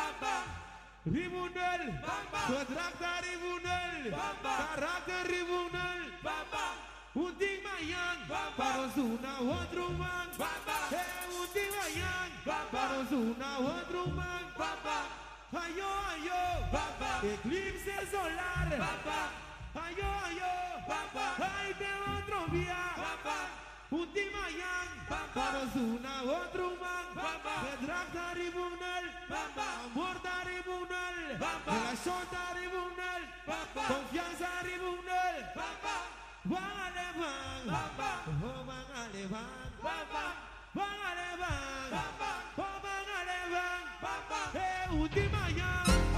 Bamba. Ribunel. Bamba. Contracta Ribunel. Bamba. Carácter Ribunel. Bamba. Unting Mayan. Bamba. Para una otro man. Bamba. Eh, hey, Unting Mayan. Bamba. Para una otro man. Bamba. Ayo, ayo. Bamba. Eclipse solar. Bamba. Ayo, ayo. Bamba. Ahí te otro día. Bamba. Untimayang, Bamba. Rosuna, otro man, Bamba. Pedrak Tribunal, Bamba. Amor Tribunal, Bamba. Relación Tribunal, Confianza Tribunal, Bamba. Juan Alemán, Bamba. Juan Alemán, Bamba. Juan Alemán, Bamba. Alemán,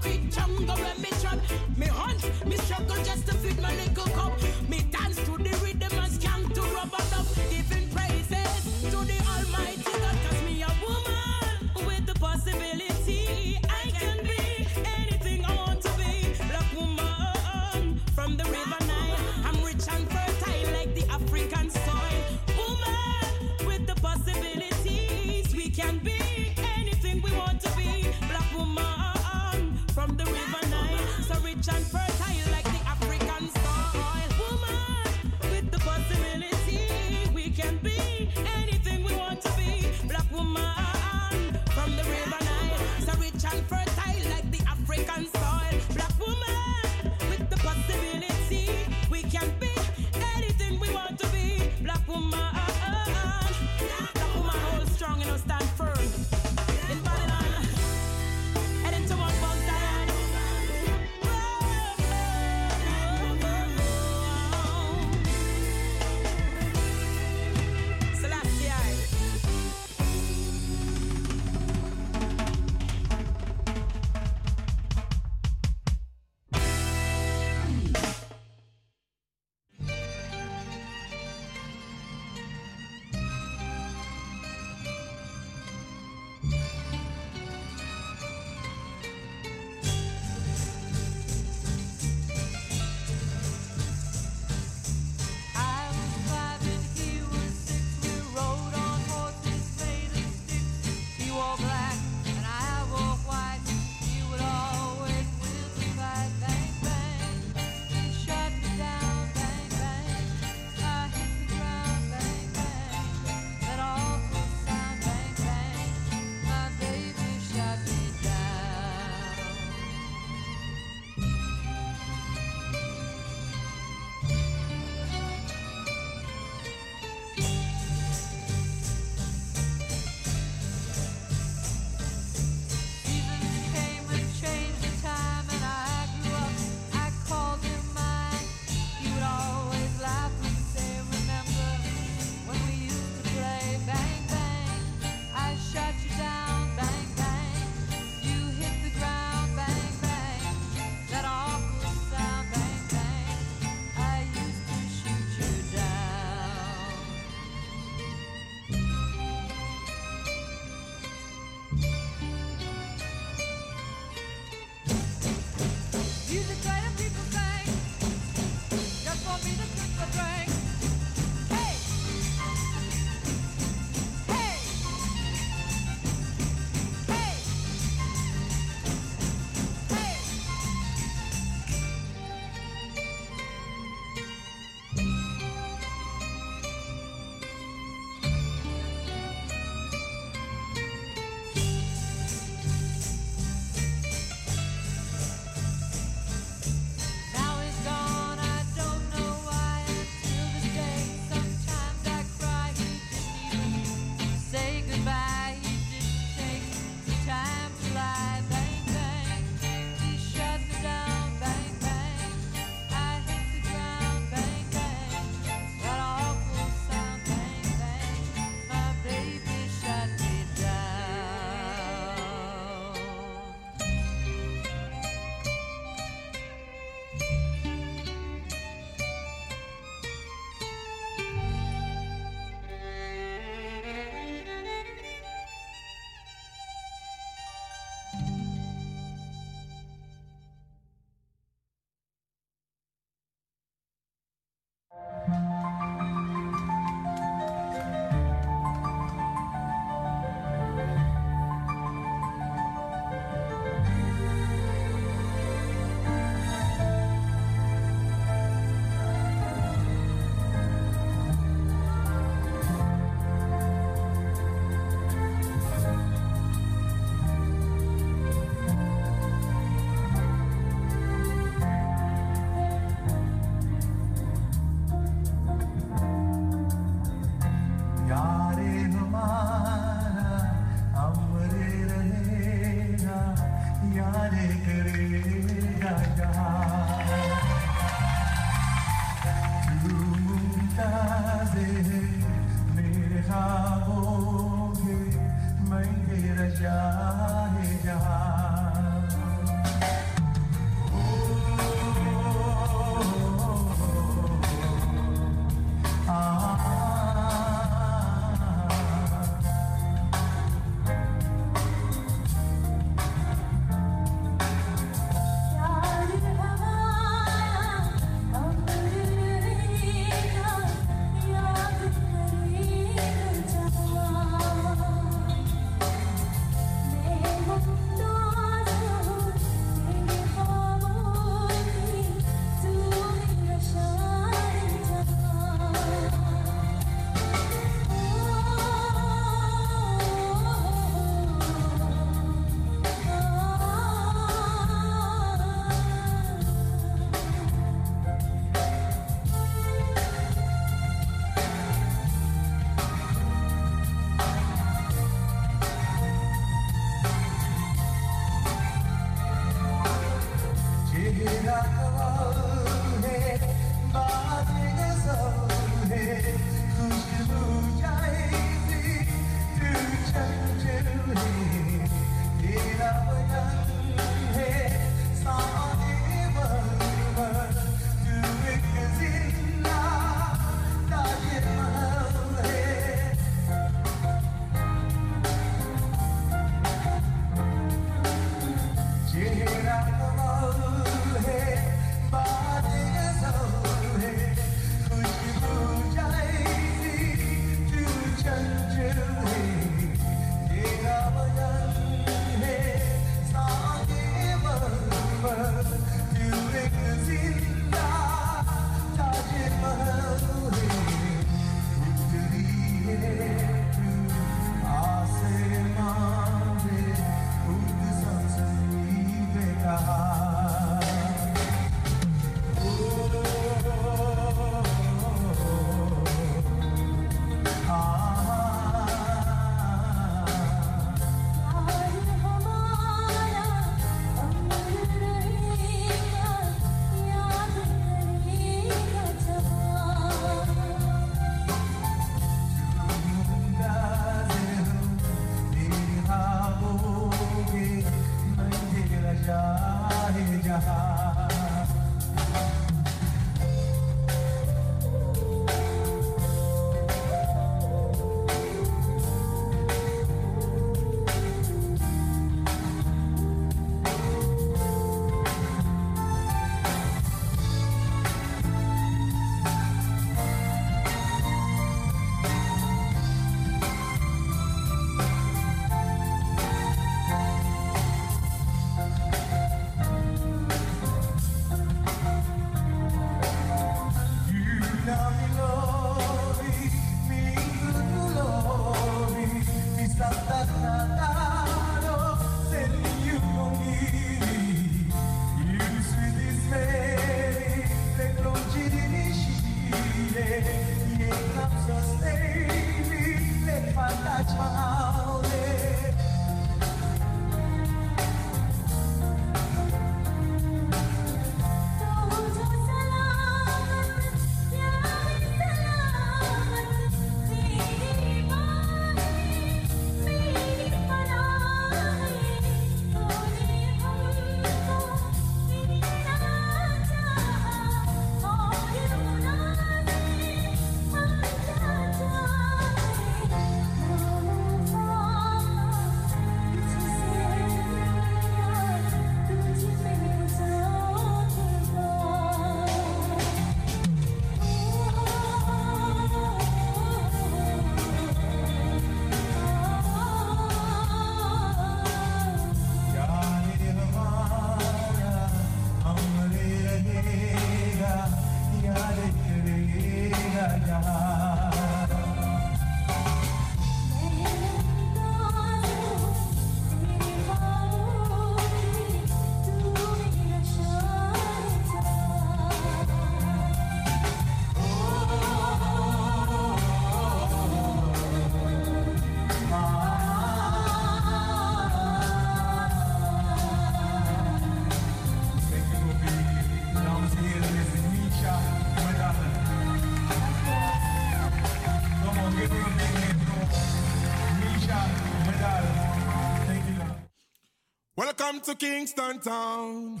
Welcome to Kingston Town.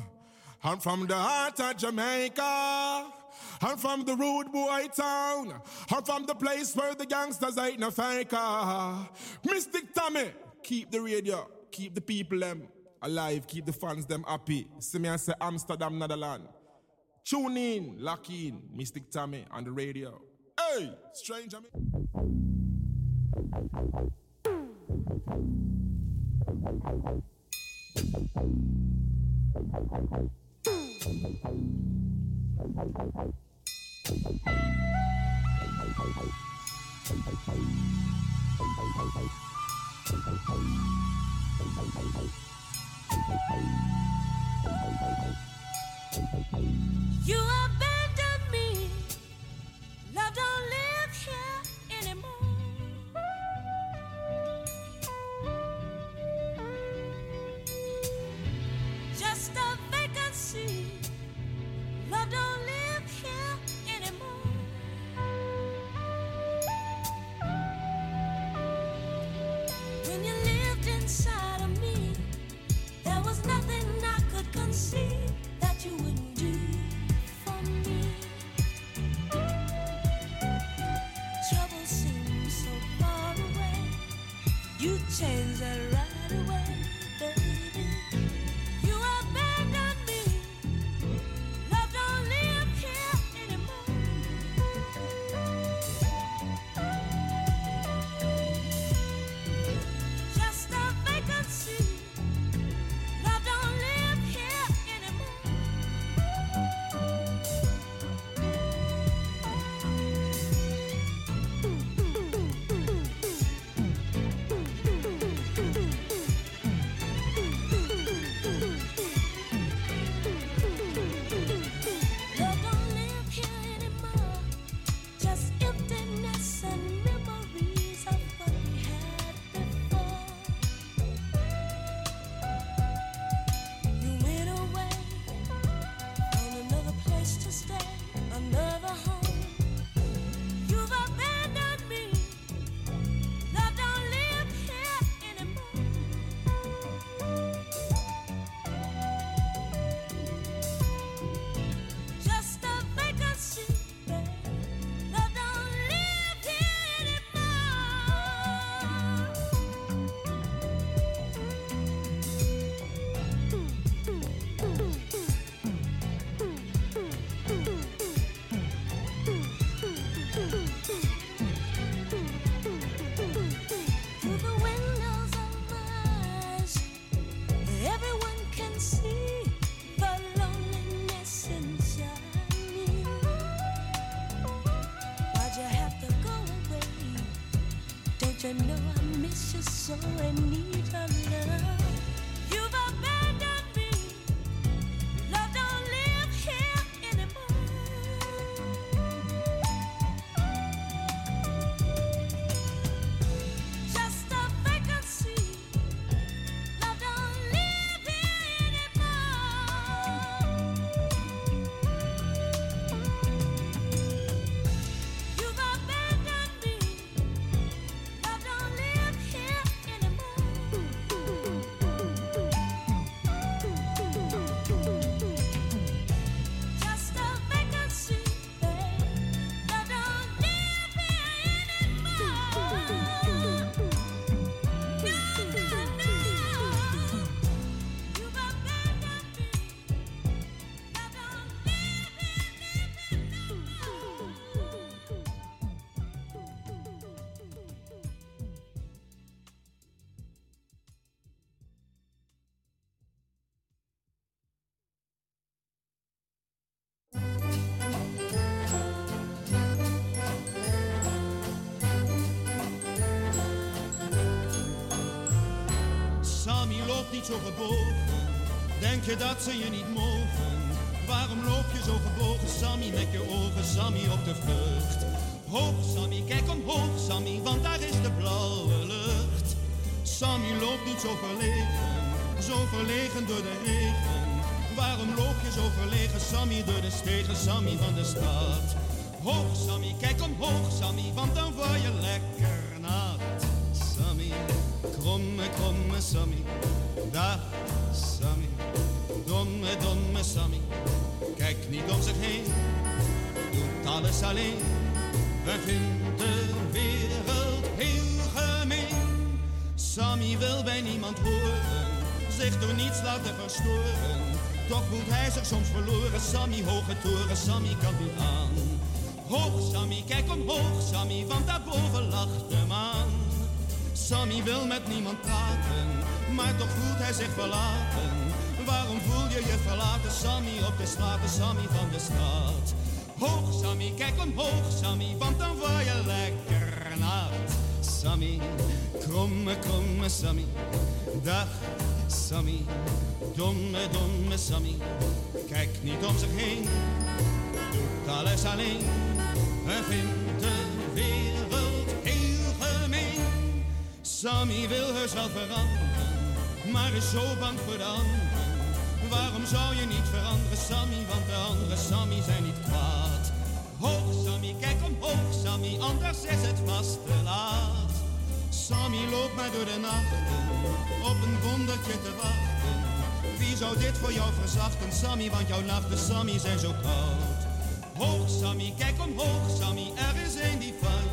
I'm from the heart of Jamaica. I'm from the rude boy town. I'm from the place where the gangsters ain't no faker. Mystic Tommy, keep the radio, keep the people them alive, keep the fans them happy. See me I say Amsterdam, Netherlands. Tune in, lock in, Mystic Tommy on the radio. Hey, stranger me. You abandoned me. Love don't live here anymore. Vacancy. Love don't live here anymore. When you lived inside of me, there was nothing I could conceive that you wouldn't zo gebogen. Denk je dat ze je niet mogen? Waarom loop je zo gebogen, Sammy, met je ogen, Sammy, op de vlucht? Hoog, Sammy, kijk omhoog, Sammy, want daar is de blauwe lucht. Sammy loopt niet zo verlegen, zo verlegen door de regen. Waarom loop je zo verlegen, Sammy, door de stegen, Sammy van de stad? Hoog, Sammy, kijk omhoog, Sammy, want dan word je lekker verstoren. Toch voelt hij zich soms verloren. Sammy, hoge toren, Sammy kan niet aan. Hoog Sammy, kijk omhoog Sammy, want daarboven lacht de maan. Sammy wil met niemand praten, maar toch voelt hij zich verlaten. Waarom voel je je verlaten, Sammy, op de straat, Sammy van de straat? Hoog Sammy, kijk omhoog Sammy, want dan word je lekker nat. Sammy, kromme, kromme Sammy, dag Sammy, domme, domme Sammy. Kijk niet om zich heen, doet alles alleen. En vindt de wereld heel gemeen. Sammy wil wel veranderen, maar is zo bang voor de anderen. Waarom zou je niet veranderen, Sammy? Want de andere Sammy zijn niet kwaad. Hoog Sammy, kijk omhoog Sammy, anders is het vast te laat. Sammy loopt mij door de nachten, op een wondertje te wachten. Wie zou dit voor jou verzachten, Sammy? Want jouw nachten, Sammy, zijn zo koud. Hoog Sammy, kijk omhoog Sammy, er is een die van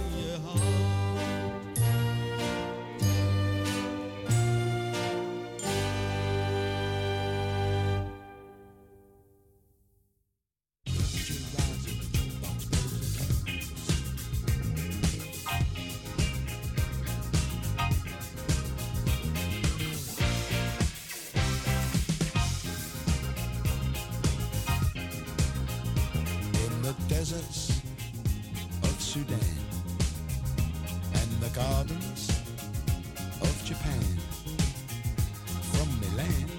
Sudan and the gardens of Japan, from Milan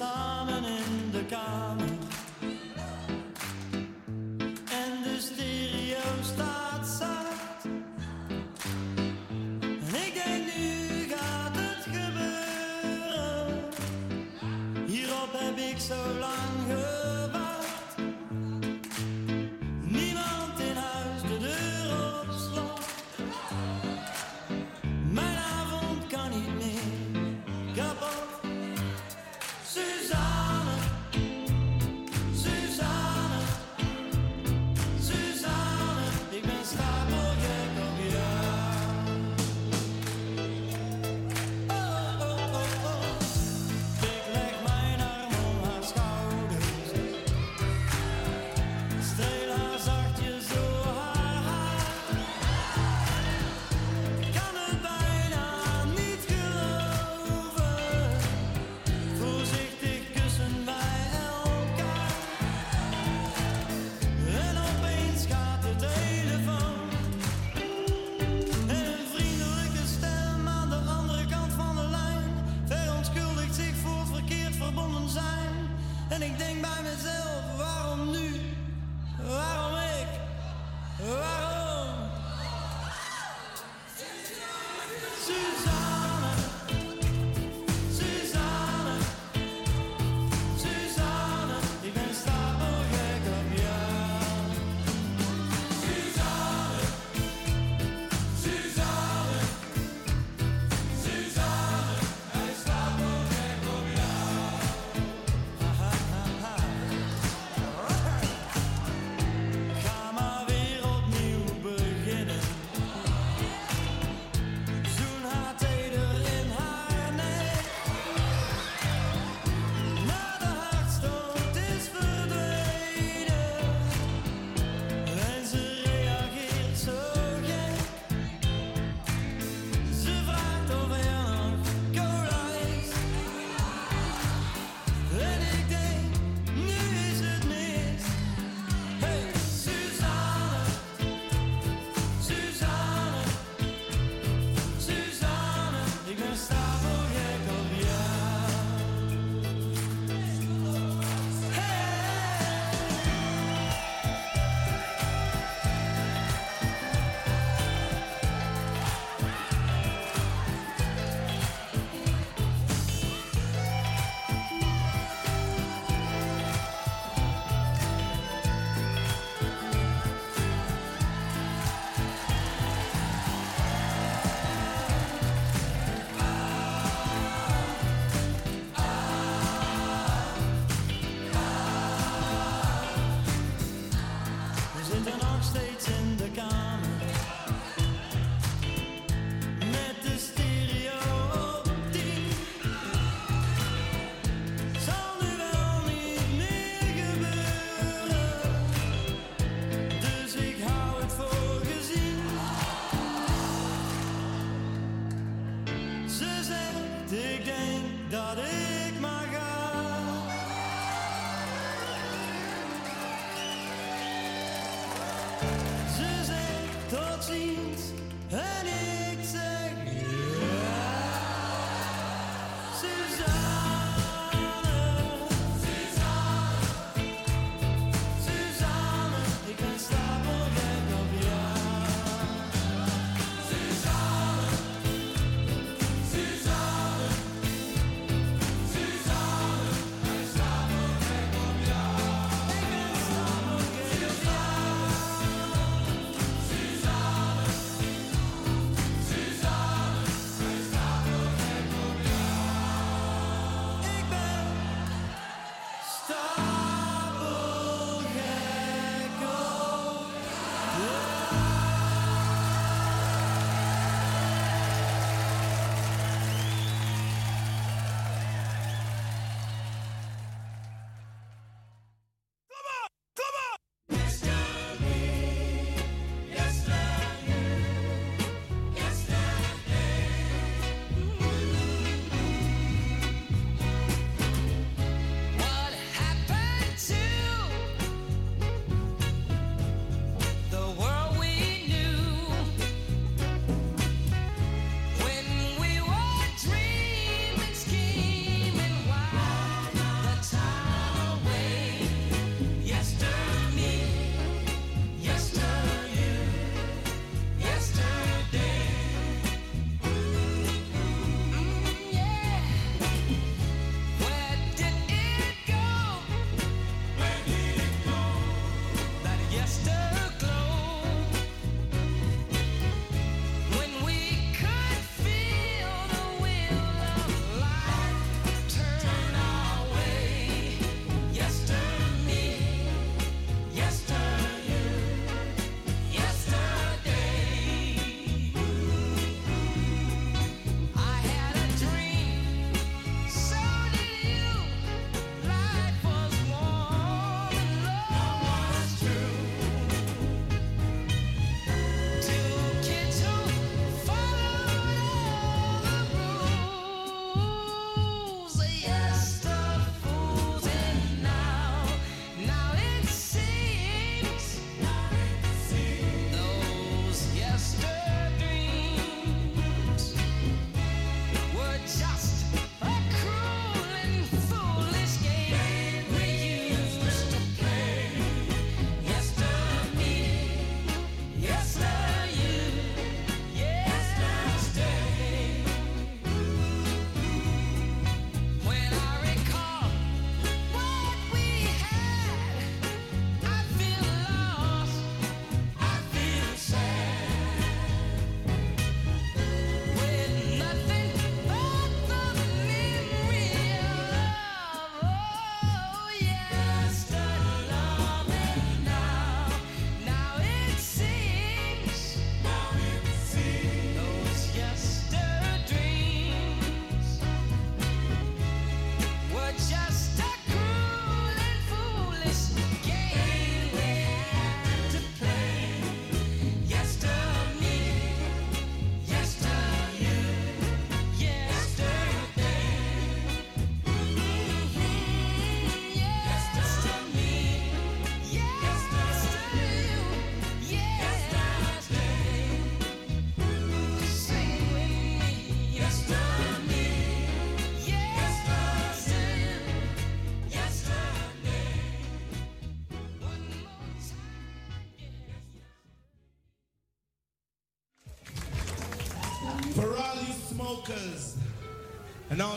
zitten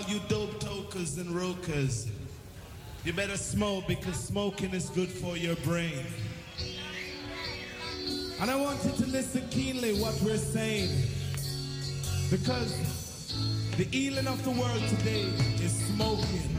you dope tokers and rokers, you better smoke because smoking is good for your brain. And I want you to listen keenly what we're saying. Because the healing of the world today is smoking.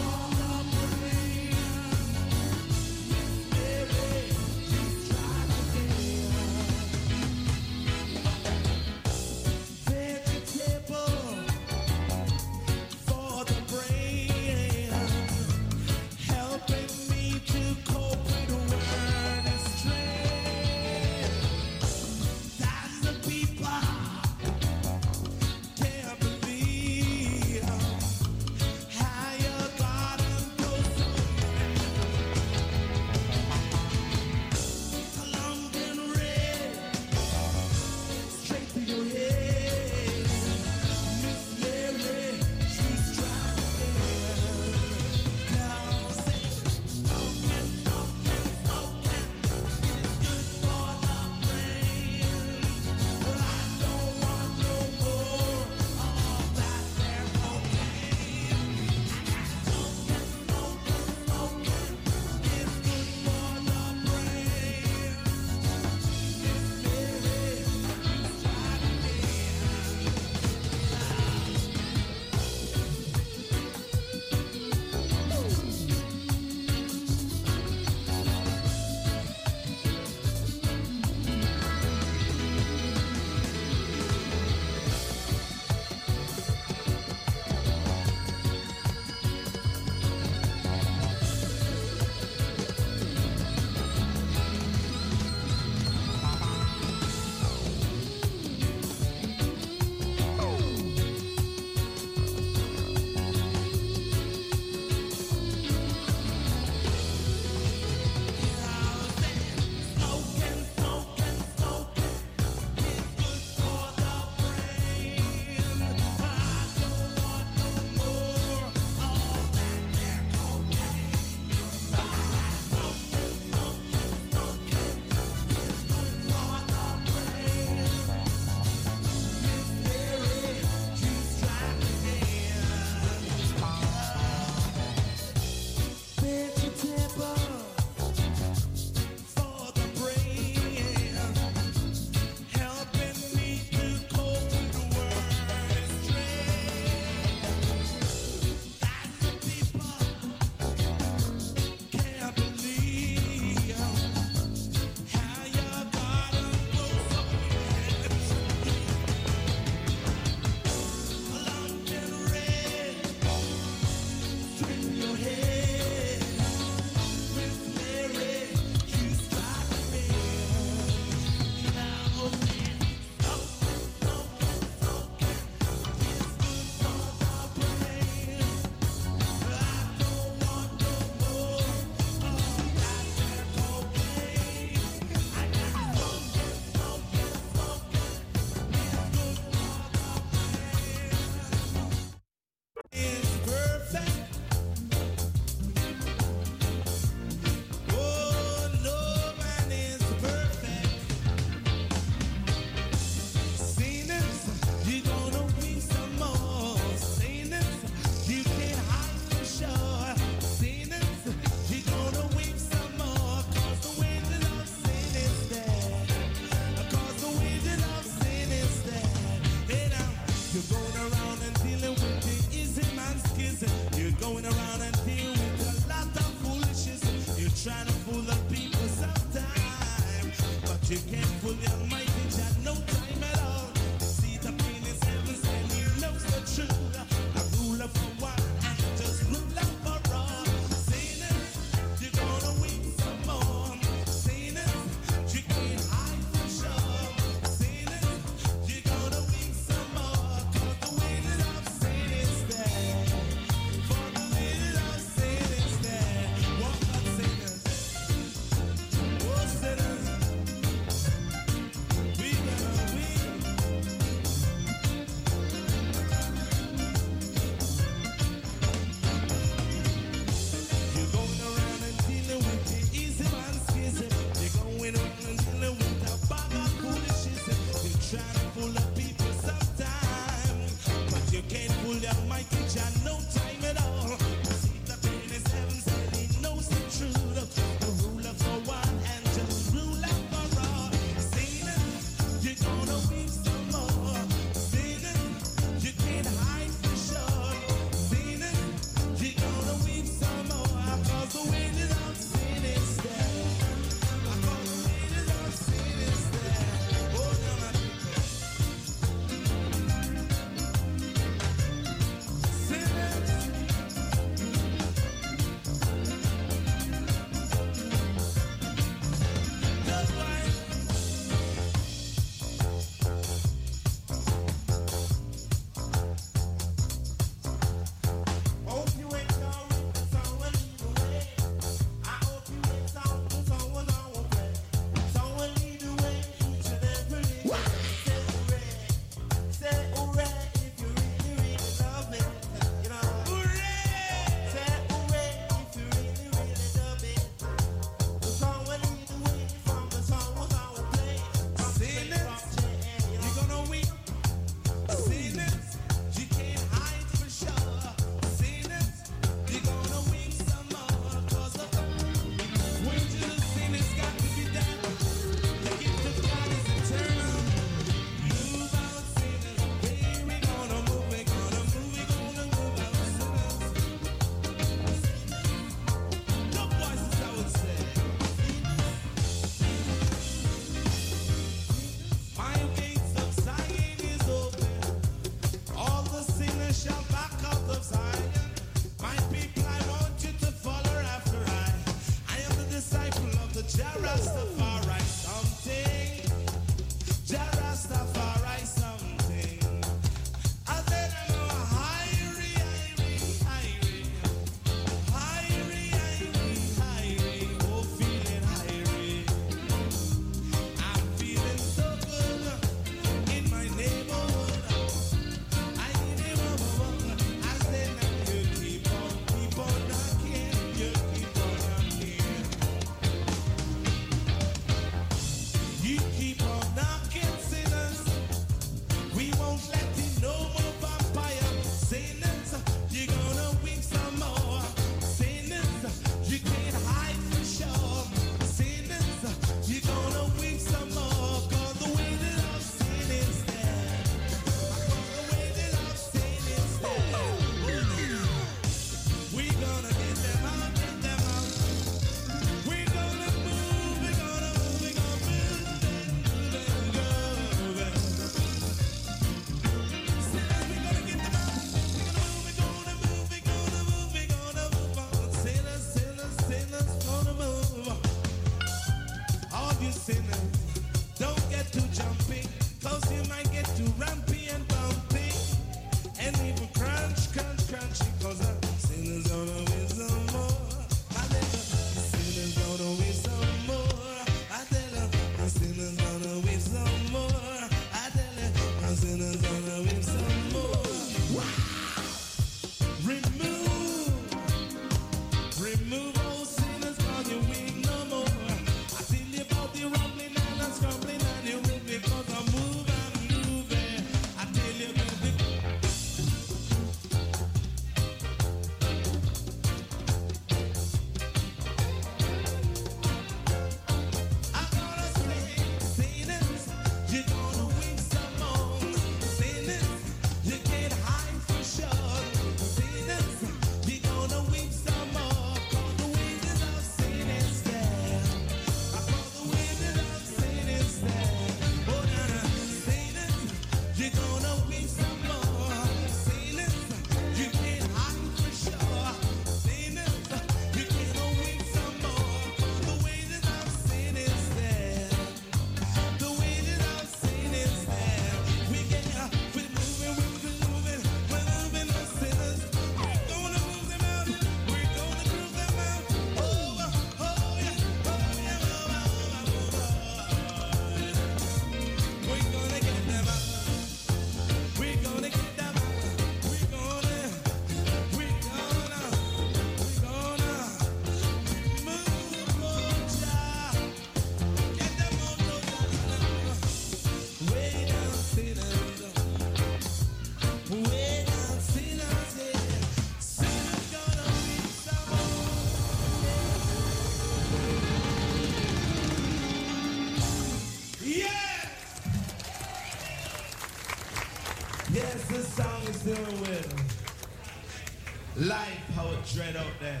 dread out there,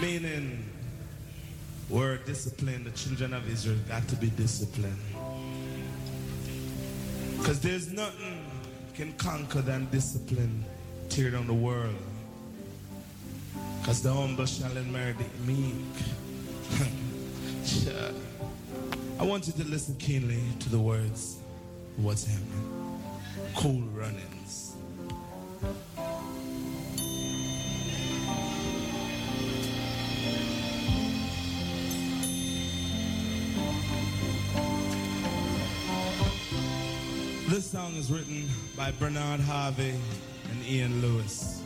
meaning we're disciplined. The children of Israel got to be disciplined. Because there's nothing can conquer than discipline, tear down the world. Because the humble shall inherit the meek. I want you to listen keenly to the words what's happening. Cool runnings. song is written by Bernard Harvey and Ian Lewis.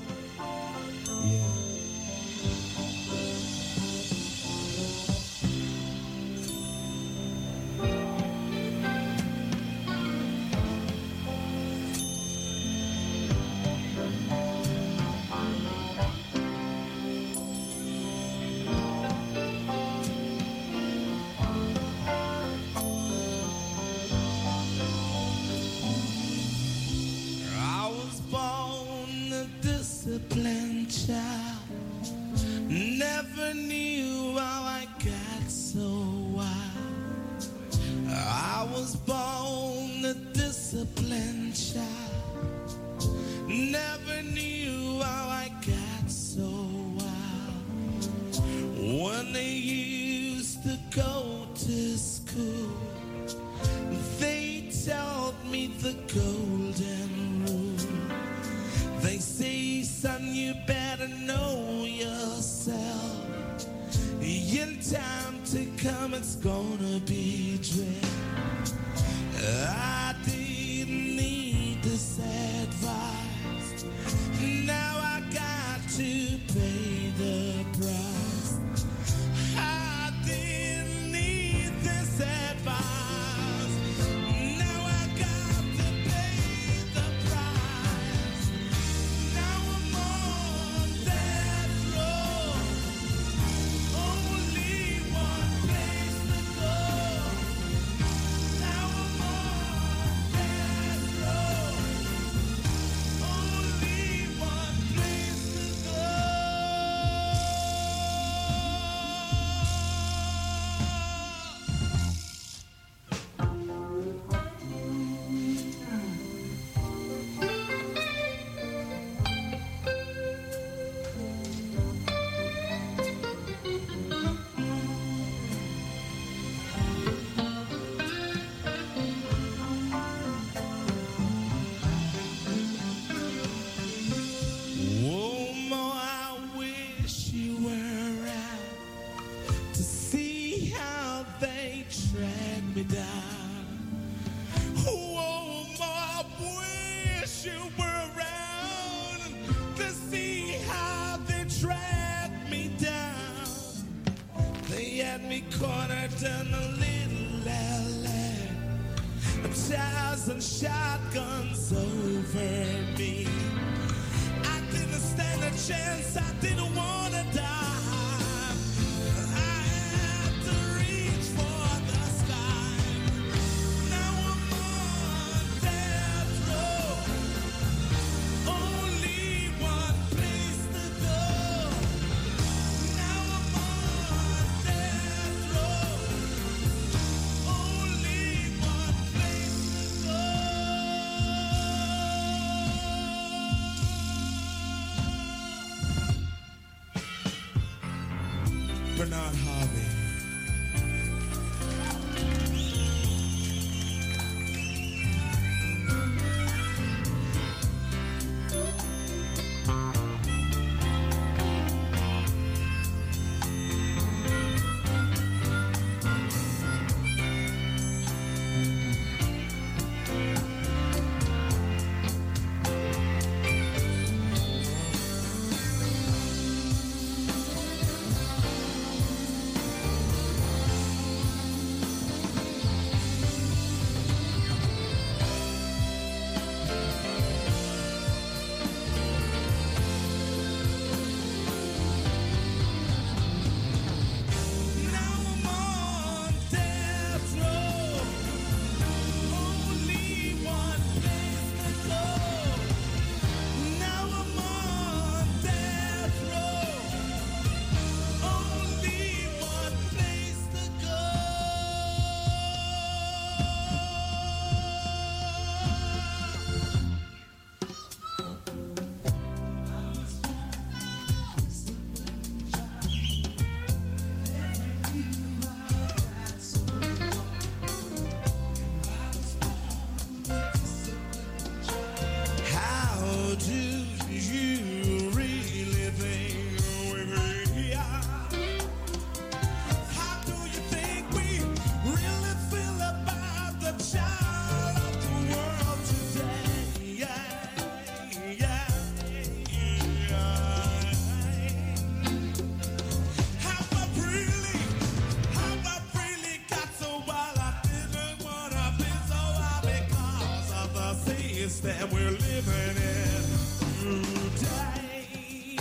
that we're living in today.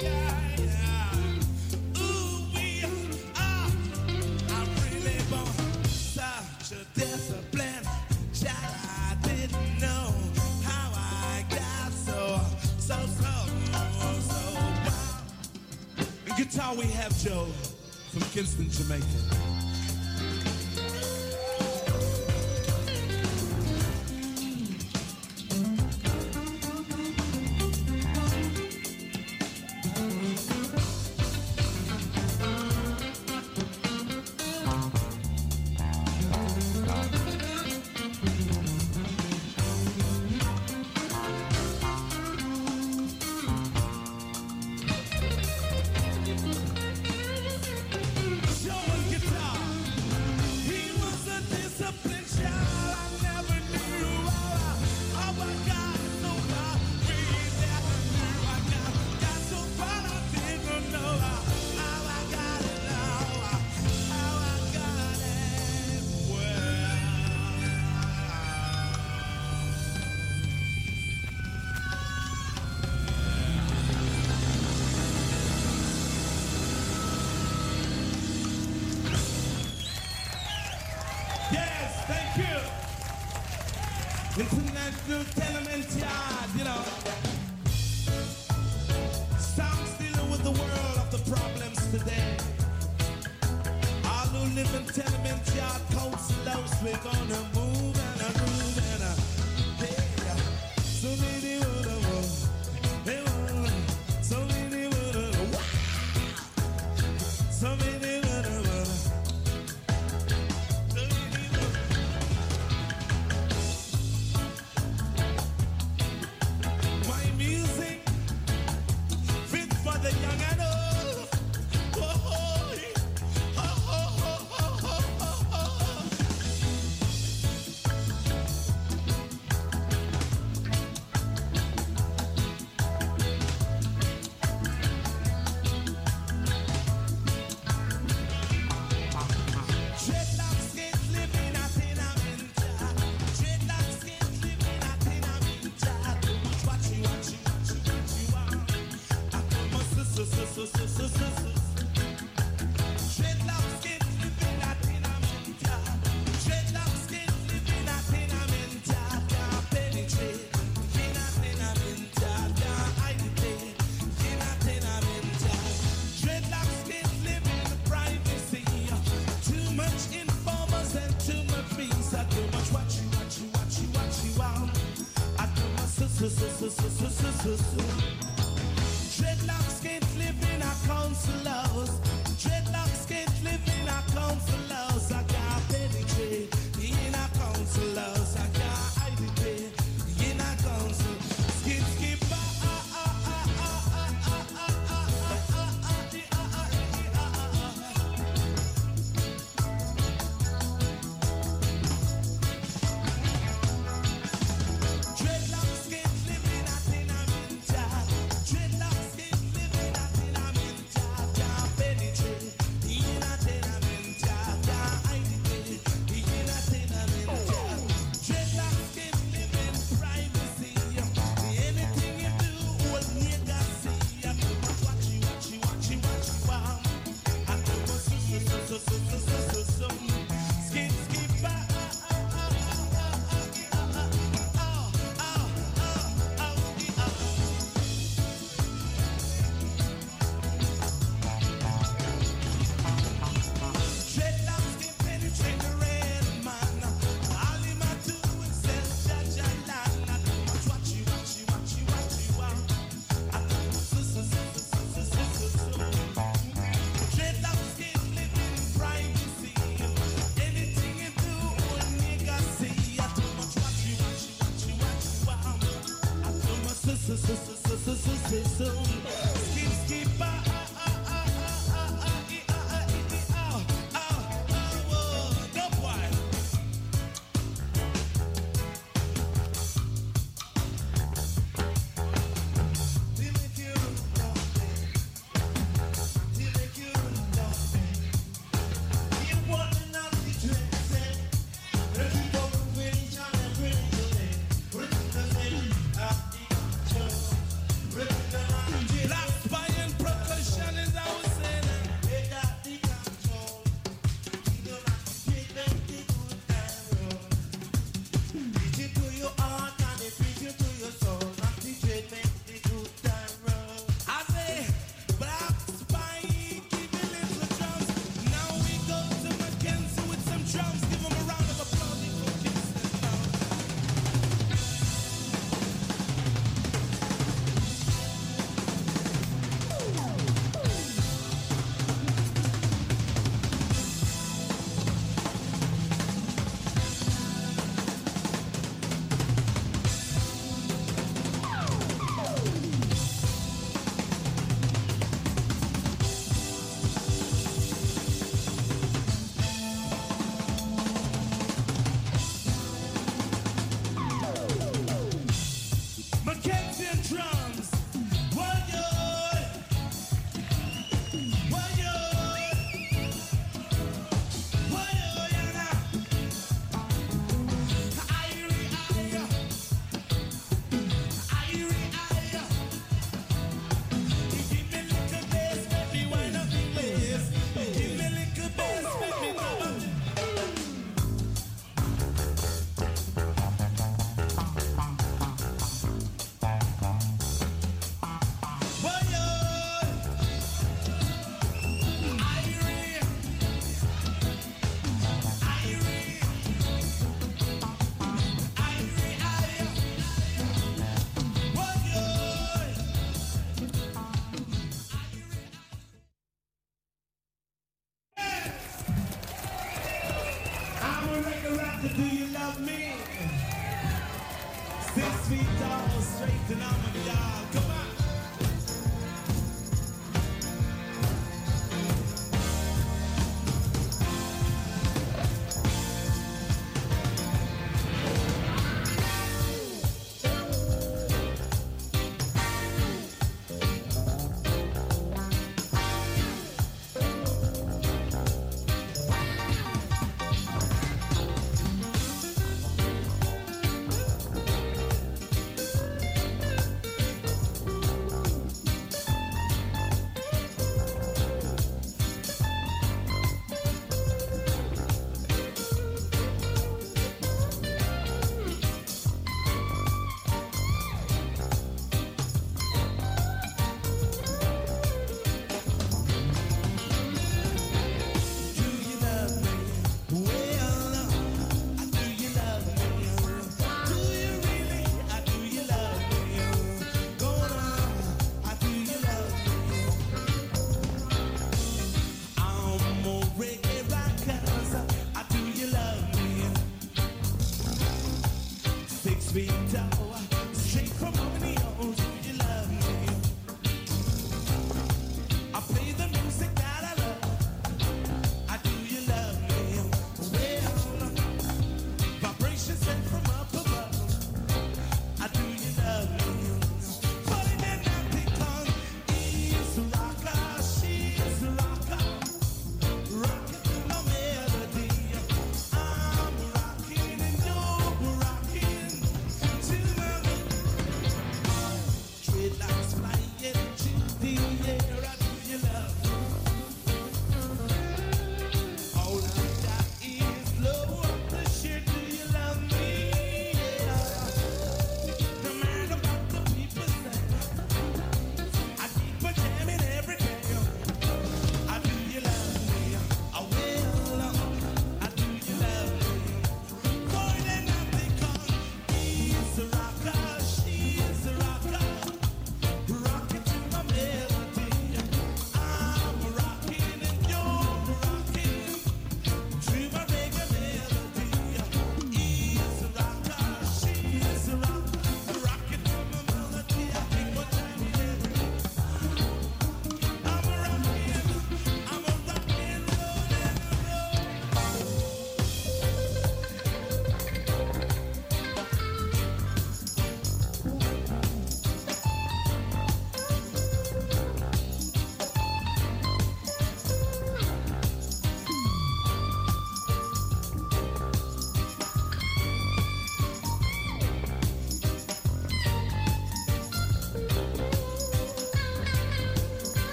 Yeah. Ooh, we are. Ah, I'm really born such a disciplined child. I didn't know how I got so, so, so, so wild. Guitar we have Joe from Kingston, Jamaica.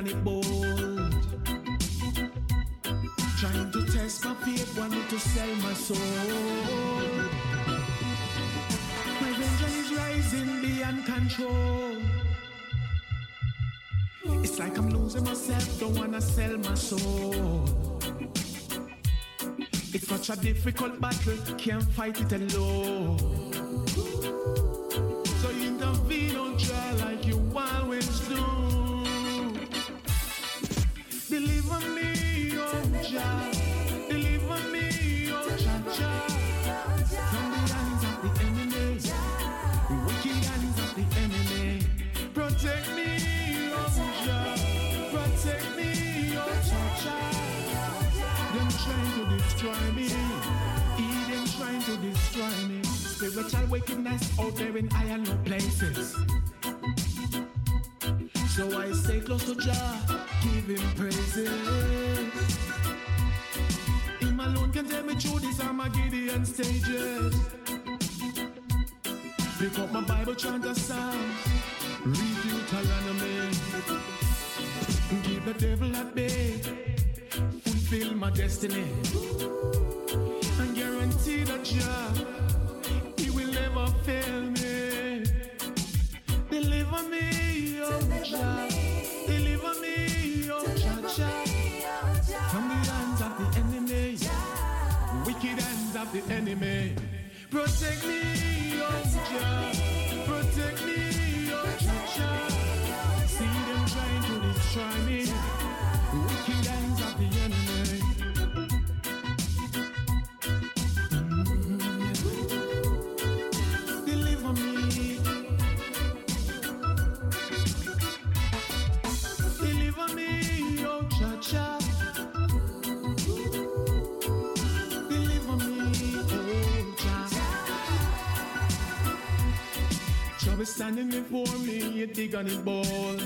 cannibal. Trying to test my faith, wanting to sell my soul. My vengeance is rising beyond control. It's like I'm losing myself, don't wanna sell my soul. It's such a difficult battle, can't fight it alone. big and it.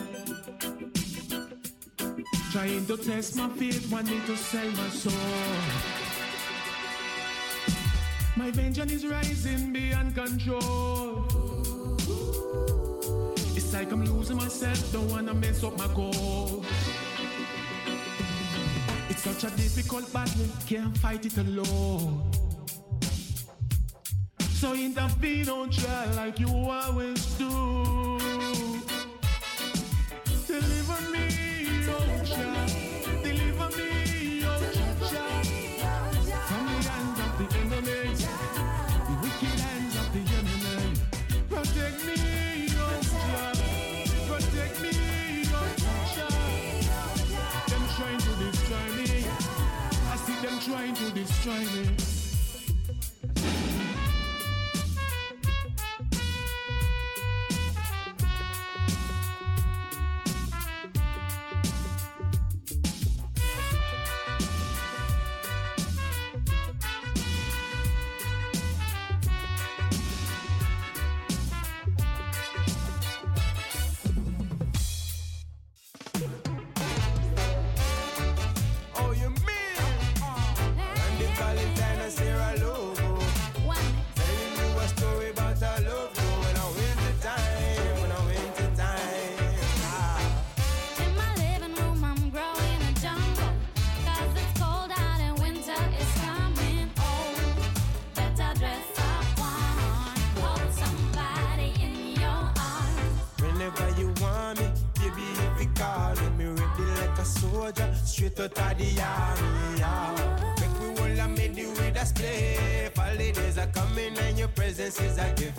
Trying to test my faith, wanting to sell my soul. My vengeance is rising beyond control. It's like I'm losing myself, don't wanna mess up my goal. It's such a difficult battle, can't fight it alone. So intervene, don't try like you always out of the army. Make we all a make the with a slave. Holidays are coming and your presence is a gift.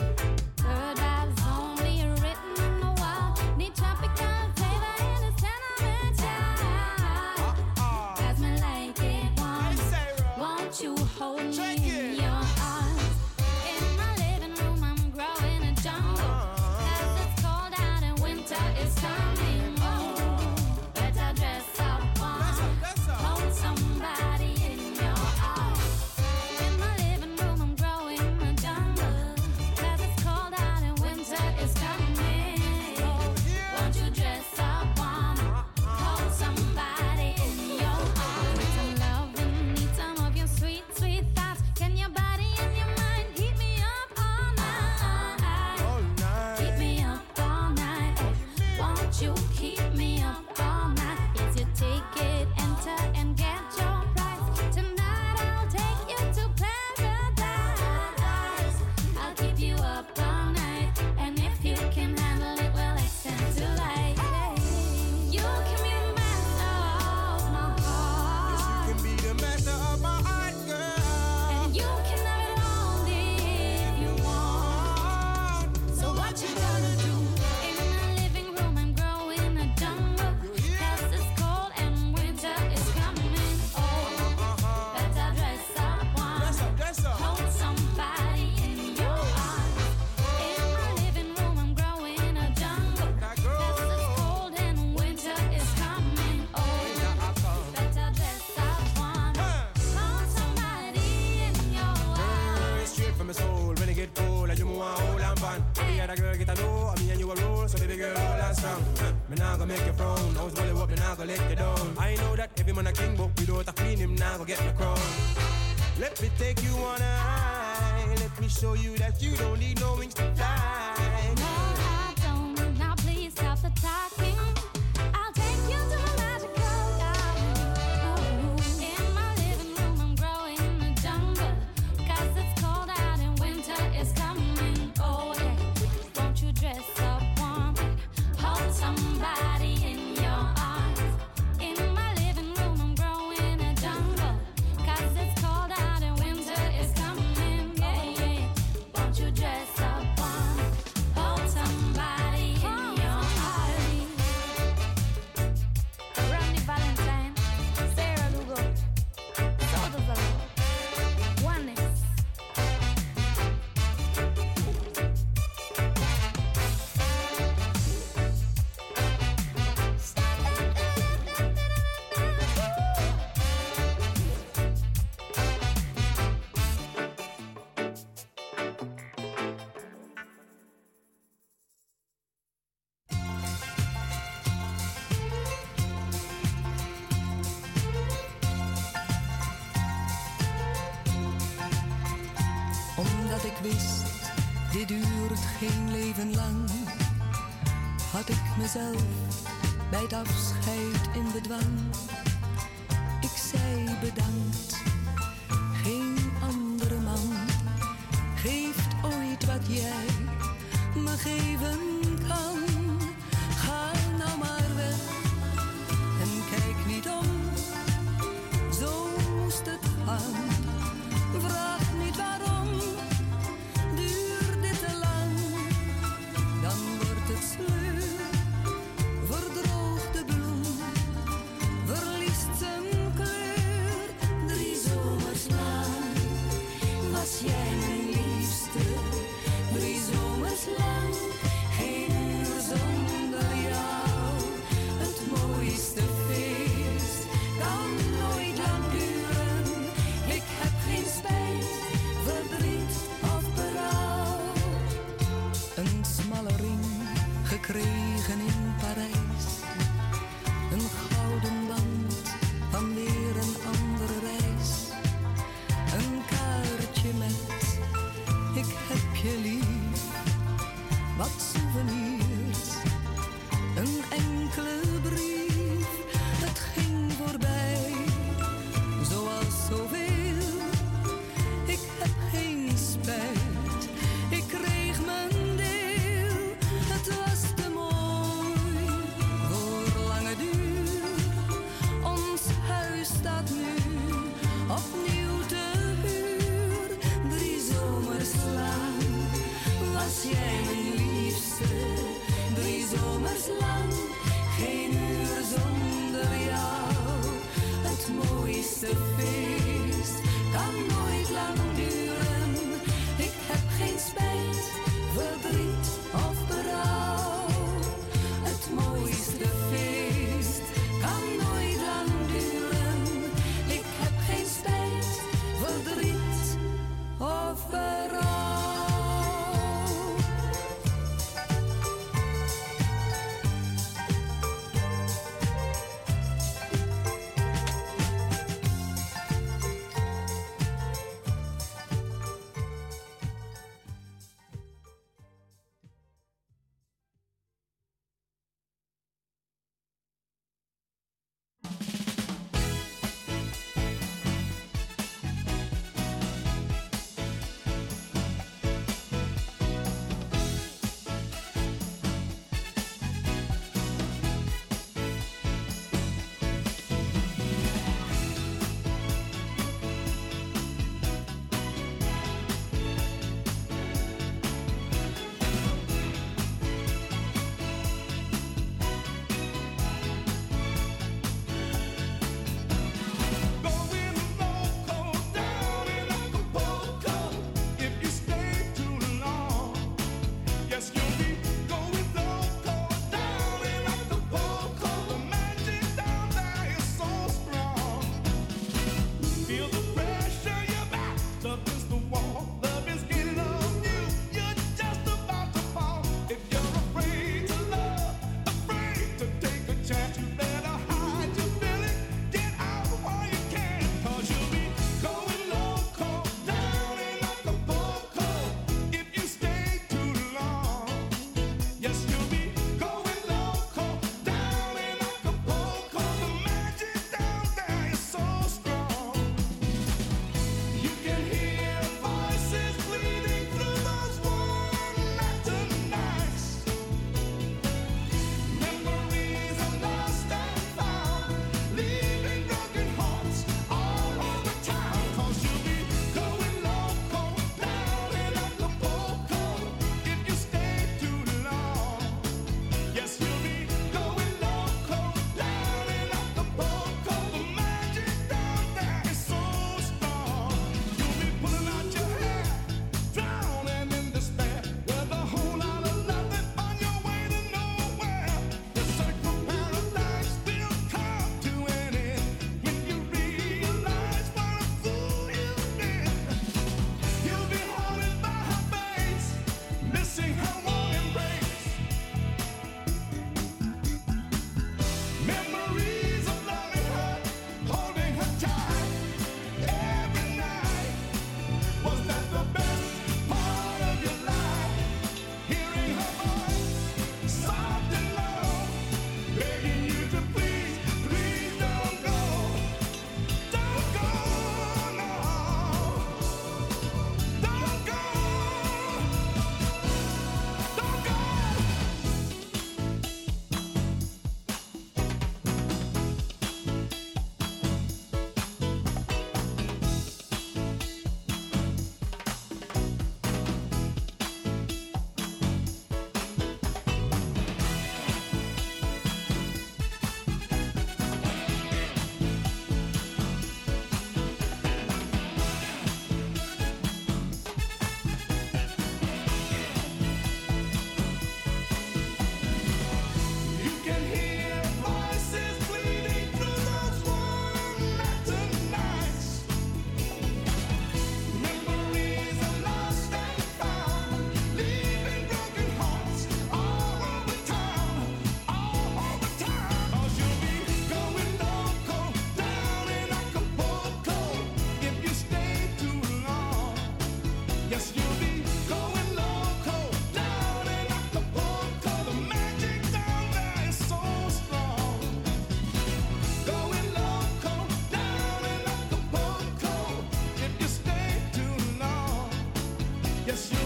Yes, you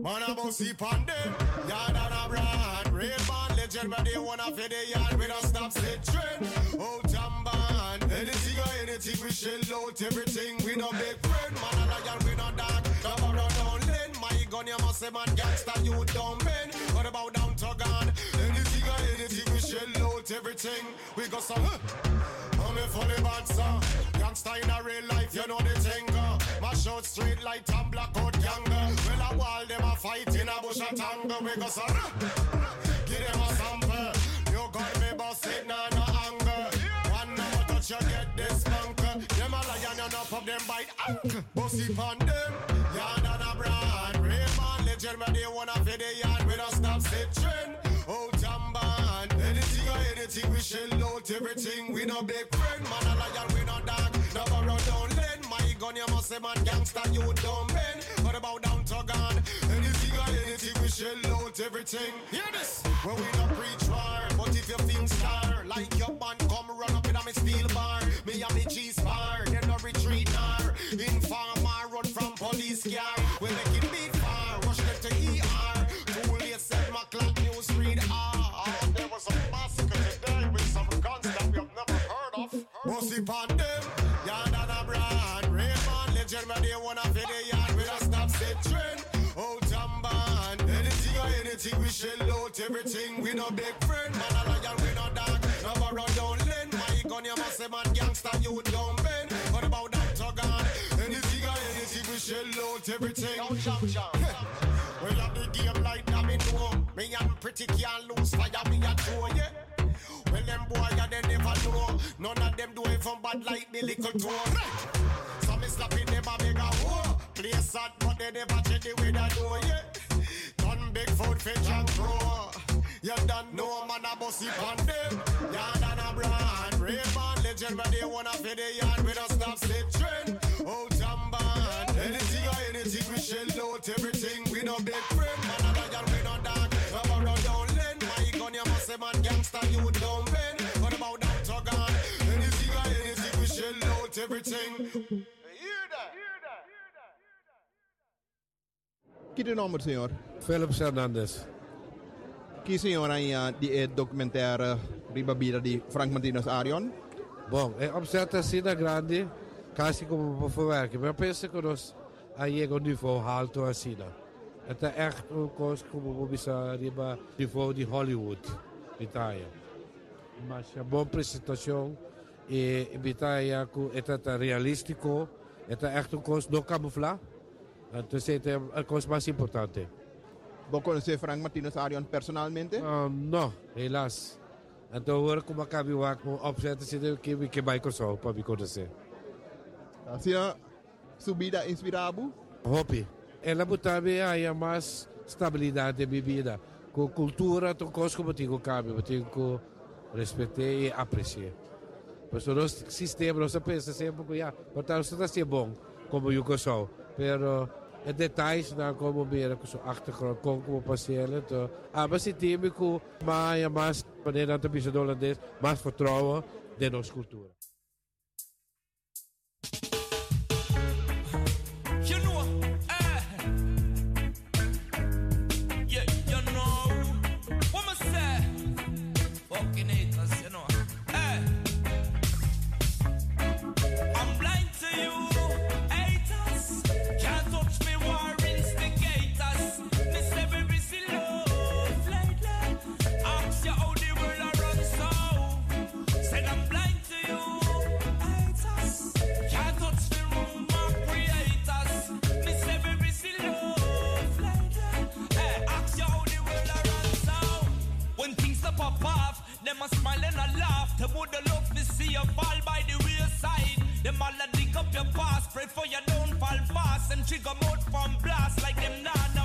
Man, gonna see Pandem, yard and a brand. Real man, legend, but they wanna fit the yard. We don't stop set trend. Oh, Tamban, anything or anything, we shell out everything. We no big friend, man, a lion, we no dog. Come around down lane, my gun, you must say, man, gangster, you don't bend. What about down to gun? Anything or anything, we shell out everything. We got some, huh? I'm a funny bad song. Gangster in a real life, you know the thing. uh. Mash out straight light and black out younger. Fight in a bush a tangle. We got some, give them a sample. You got me busted, nah, no anger. One number touch, you get this bunker. Them a lion, know, pop them bite. Bossy pon them, yard and a brand. Real man, legend, but they wanna fit the yard. We don't stop set trend. Oh, Tamban, anything or anything, we shell out everything. We no big friend, man, a lion, we no dog. No borrow down lane, my gun, you must say, man, gangster, you don't bend. What about down to gun? Shell out everything. Hear this? When we don't preach war, but if you think star, like your band, come run up in a me steel bar. Me and me G spar, then no retreat nar. Informer, run from police car. We make it beat far, rush them to ER. Too late, set my clock news read ah. ah. There was a massacre today with some guns that we have never heard of. Bossy them, everything. We no big friend, man, a lion, we no dog. No borrow down lane, my gun, you must say, man, gangster, you don't bend. What about that to gun? Anything or anything, we shell out everything. Yo, jump, jump. We have the game like that, me know. Me and pretty can't lose fire, me a throw, yeah. Well, them boy, yeah, they never know. None of them do it from bad like the little toe. So me slapping them a big a whoa. Play sad, but they never check the way they do, yeah. Done big food fetch and grow. You don't know, man, a bossy pon them. Yard and a brand. Real man, legend, but they wanna fit the yard. We don't stop set trend. Oh, Tamban. Anything or anything, we shell out everything. We no big friend, man, a lion, we no dog. No borrow down lane. My gun, you must say, man, gangster, you don't bend. What about that to gun? Anything or anything, we shell out everything. Chi de nummer, senhor? Philips Hernandez. Chi, senhor, Kissinjoran ja det är de Ribabira de Frank Martinus Arion. Bom, é uma cidade tá assim grande, quase como para verkligen. Mas jag pensar que nós har é um nível alto assim, né? a É Det är echt en kost como vissa riba nivå de Hollywood, Itália. Mas é uma boa apresentação e Itália é realístico, é echt en kost no camuflar. Então, é uma coisa mais importante. ¿Vos conocés Frank Martínez Arion personalmente? Um, no, helaas. Ah, en te horen kom ik aan waar ik moet que zitten, ik heb ik Microsoft, papi conhecer. Assim, subida inspirado? Hopi. Ela botava aí a mais estabilidade de vida Com cultura, com coisas como tenho cabe, eu tenho que respeitar e apreciar. Pois o nosso sistema, nós pensa sempre que, já, portanto, está ser bom, como o Microsoft, pero details dan komen meer op zo'n achtergrond. Kom, kom passeren. Toe. Ah, maar zit hier goed. Maar je maar wanneer dat een beetje Hollands is, maar vertrouwen, in onze cultuur. Them would look to see you fall by the wayside. Them all a dig up your past, pray for you don't fall fast and trigger mode from blast like them nana.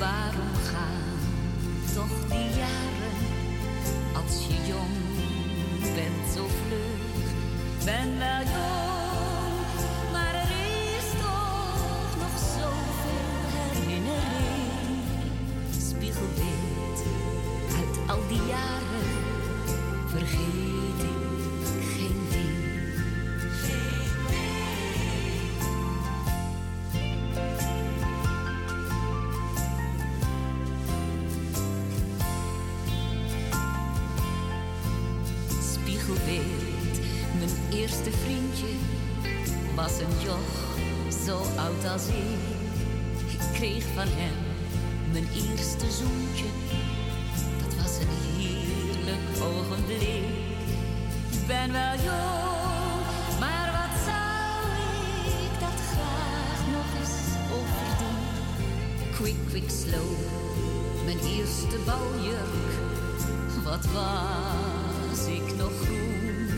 survive. als ik. Ik kreeg van hem mijn eerste zoentje. Dat was een heerlijk ogenblik. Ik ben wel jong, maar wat zou ik dat graag nog eens overdoen? Quick, quick, slow, mijn eerste bouwjurk. Wat was ik nog groen?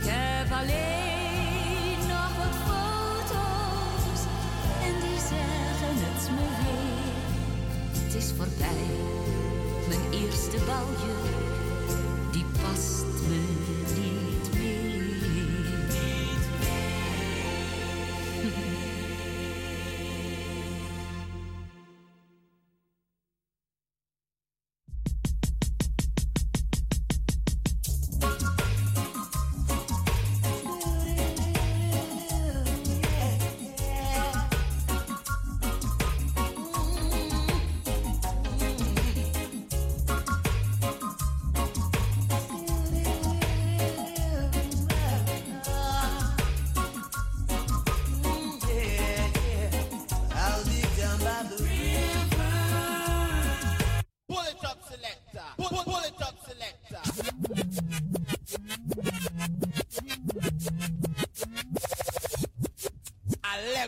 Ik heb alleen is voorbij. Mijn eerste balje, die past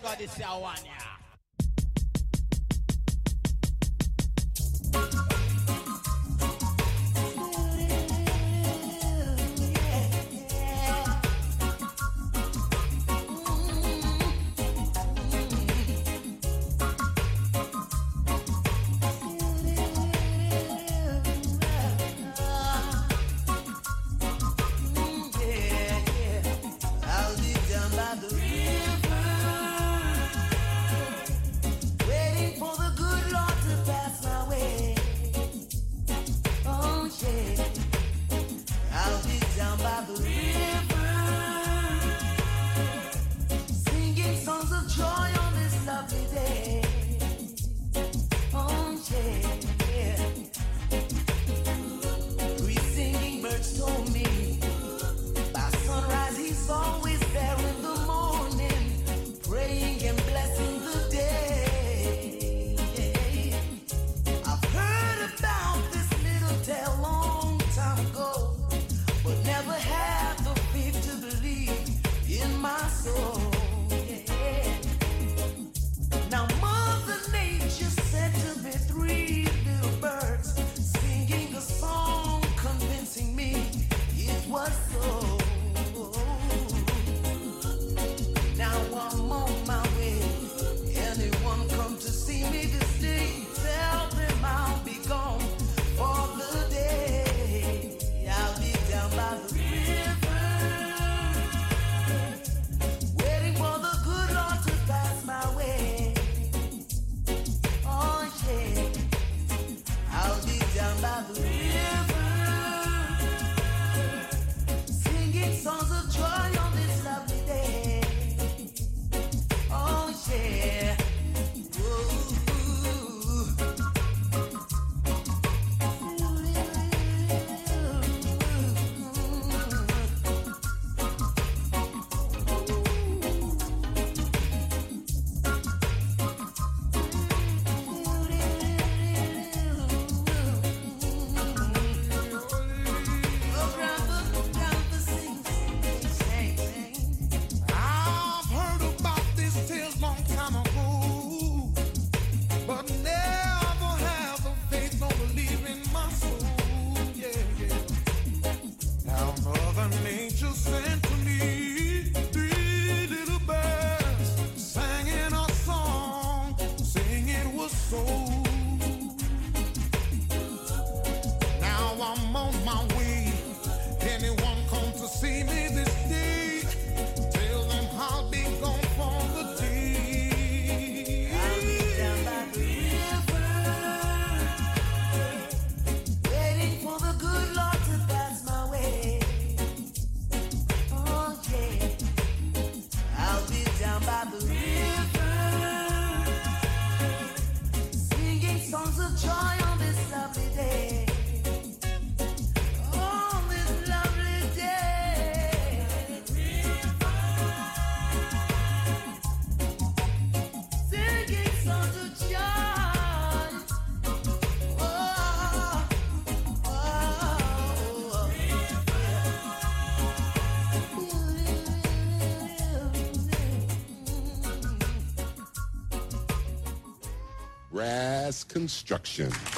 God is our one. Construction.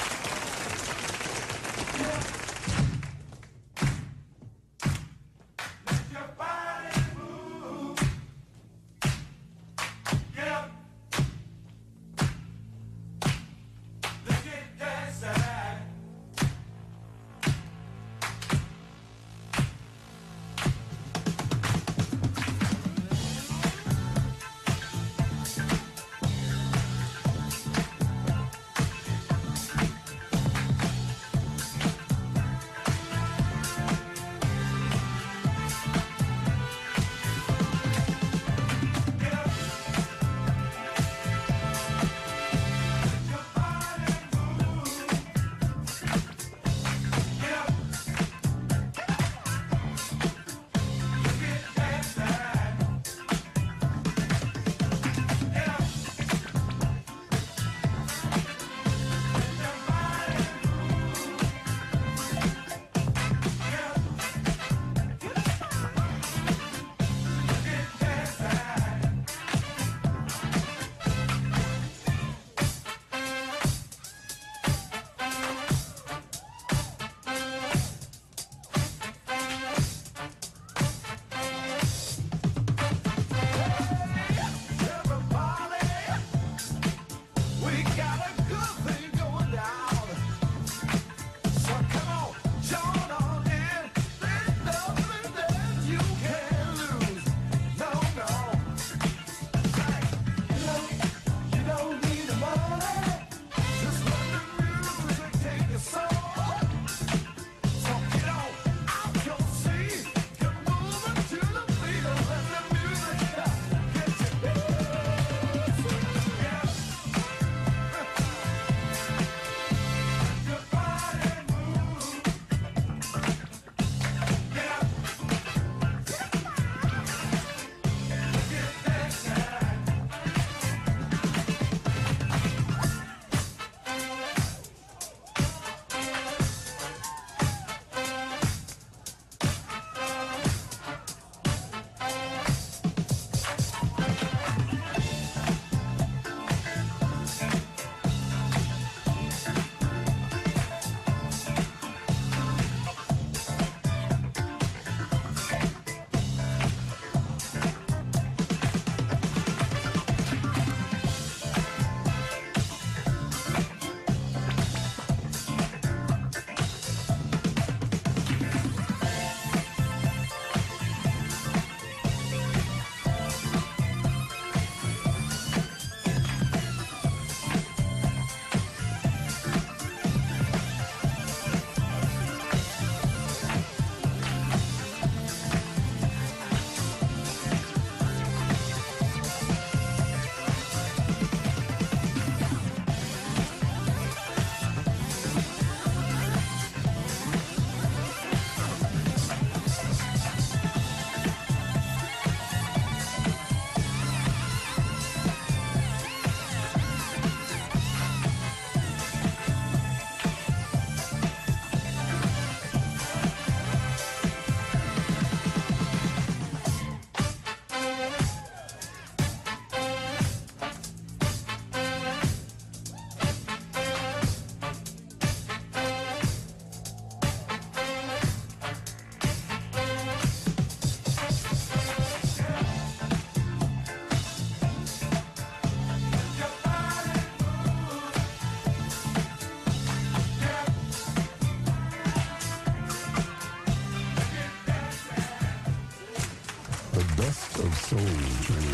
Soul Train.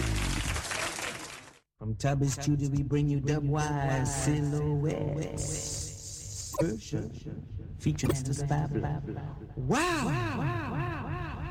From Tabby Studio, we bring you Dubwise Silhouettes. Version. Featuring Mr. Spabla. Wow! wow. wow. wow. wow.